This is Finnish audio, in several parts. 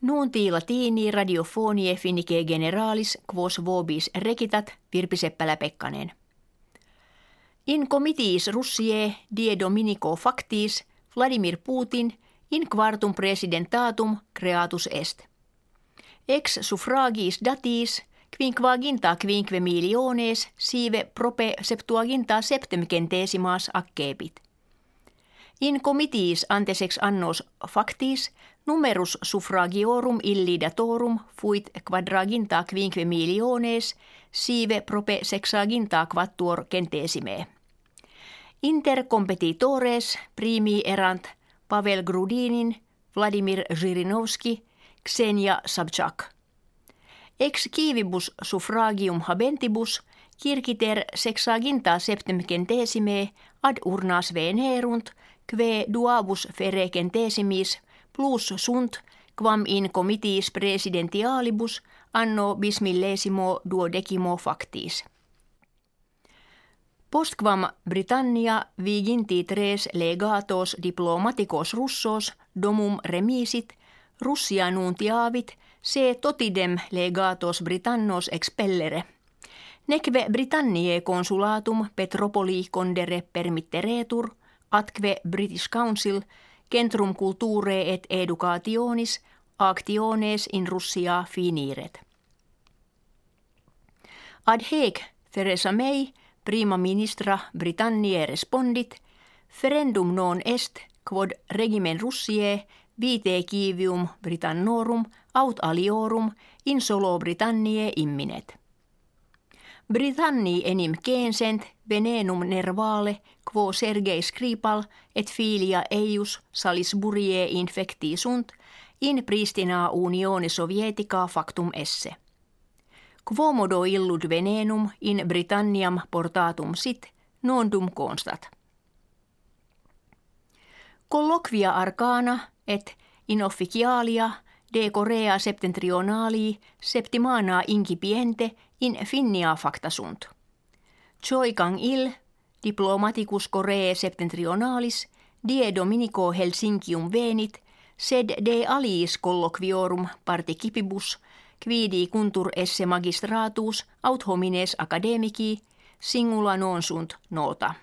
Nuunti latini radiofonie finike generalis quos vobis rekitat Virpi Seppälä-Pekkanen. In comitiis Russie die dominico factis Vladimir Putin in quartum presidentatum creatus est. Ex suffragis datis quinquaginta quinque miliones sive prope septuaginta septemcentesimas accepit. In comitiis antesex annos factis numerus suffragiorum illidatorum fuit quadraginta quinque miliones sive prope sexaginta quattuor centesime. Inter competitores primi erant Pavel Grudinin, Vladimir Zhirinovski, Ksenia Sabchak. Ex kivibus suffragium habentibus kirkiter sexaginta septemcentesime ad urnas venerunt kve duabus ferecentesimis plus sunt quam in comitiis presidentialibus anno bismillesimo duodecimo factis. Postquam Britannia viginti tres legatos diplomaticos russos domum remisit Russia nuntiavit se totidem legatos Britannos expellere. Nekve Britanniae consulatum Petropoli condere permitteretur, atque British Council centrum culture et educationis actiones in Russia finiret. Ad hec Theresa May prima ministra Britanniae respondit, ferendum non est quod regimen Russiae vite kivium Britannorum aut aliorum in solo Britanniae imminet. Britanni enim censent venenum nervale quo Sergei Skripal et filia eius Salisburie infecti sunt in pristina unione sovietica factum esse. Quomodo illud venenum in Britanniam portatum sit, nondum constat. Colloquia arcana et in officialia de Korea septentrionali septimana incipiente in finnia facta sunt. Choikang il, diplomaticus Korea septentrionalis, die Dominico Helsinkium venit, sed de aliis colloquiorum participibus – quidi kuntur esse magistratus aut homines academici singula non sunt nota.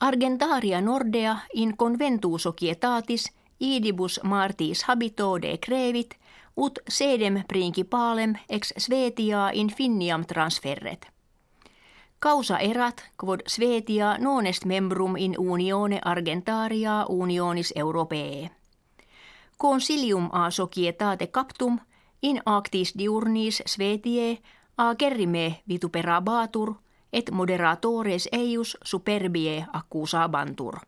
Argentaria nordea in conventu societatis idibus martis habito de crevit ut sedem principalem ex Svetia in Finniam transferret. Causa erat quod Svetia non est membrum in unione Argentaria unionis europee consilium a societate captum in actis diurnis svetie a gerrime vituperabatur et moderatores eius superbie accusabantur.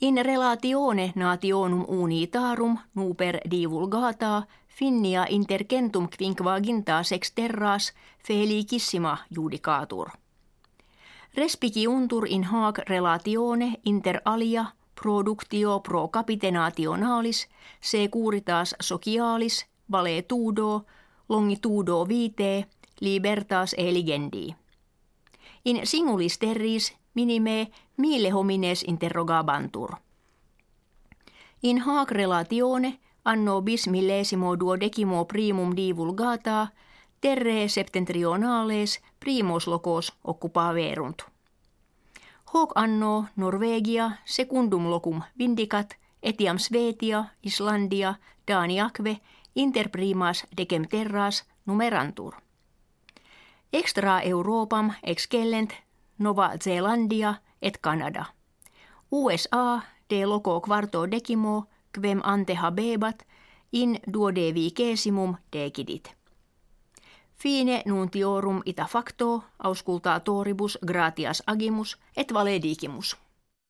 In relatione nationum unitarum nuper divulgata finnia intercentum quinquaginta sexterras felicissima judicatur. Respiciuntur in hac relatione inter alia productio pro capitenationalis, securitas socialis, valetudo, longitudo vitae, libertas eligendi. In singulis terris minime mille homines interrogabantur. In hac relatione anno bis millesimo duodecimo primum divulgata terre septentrionales primos locos occupaverunt. Hoc anno Norvegia secundum locum vindicat etiam Svetia, Islandia, Daniakve inter primas decem terras numerantur. Extra Europam excellent Nova Zeelandia et Canada. USA de loco quarto decimo quem ante habebat in duodevikesimum decidit. Fine nuntiorum ita facto auscultatoribus gratias agimus et valedigimus.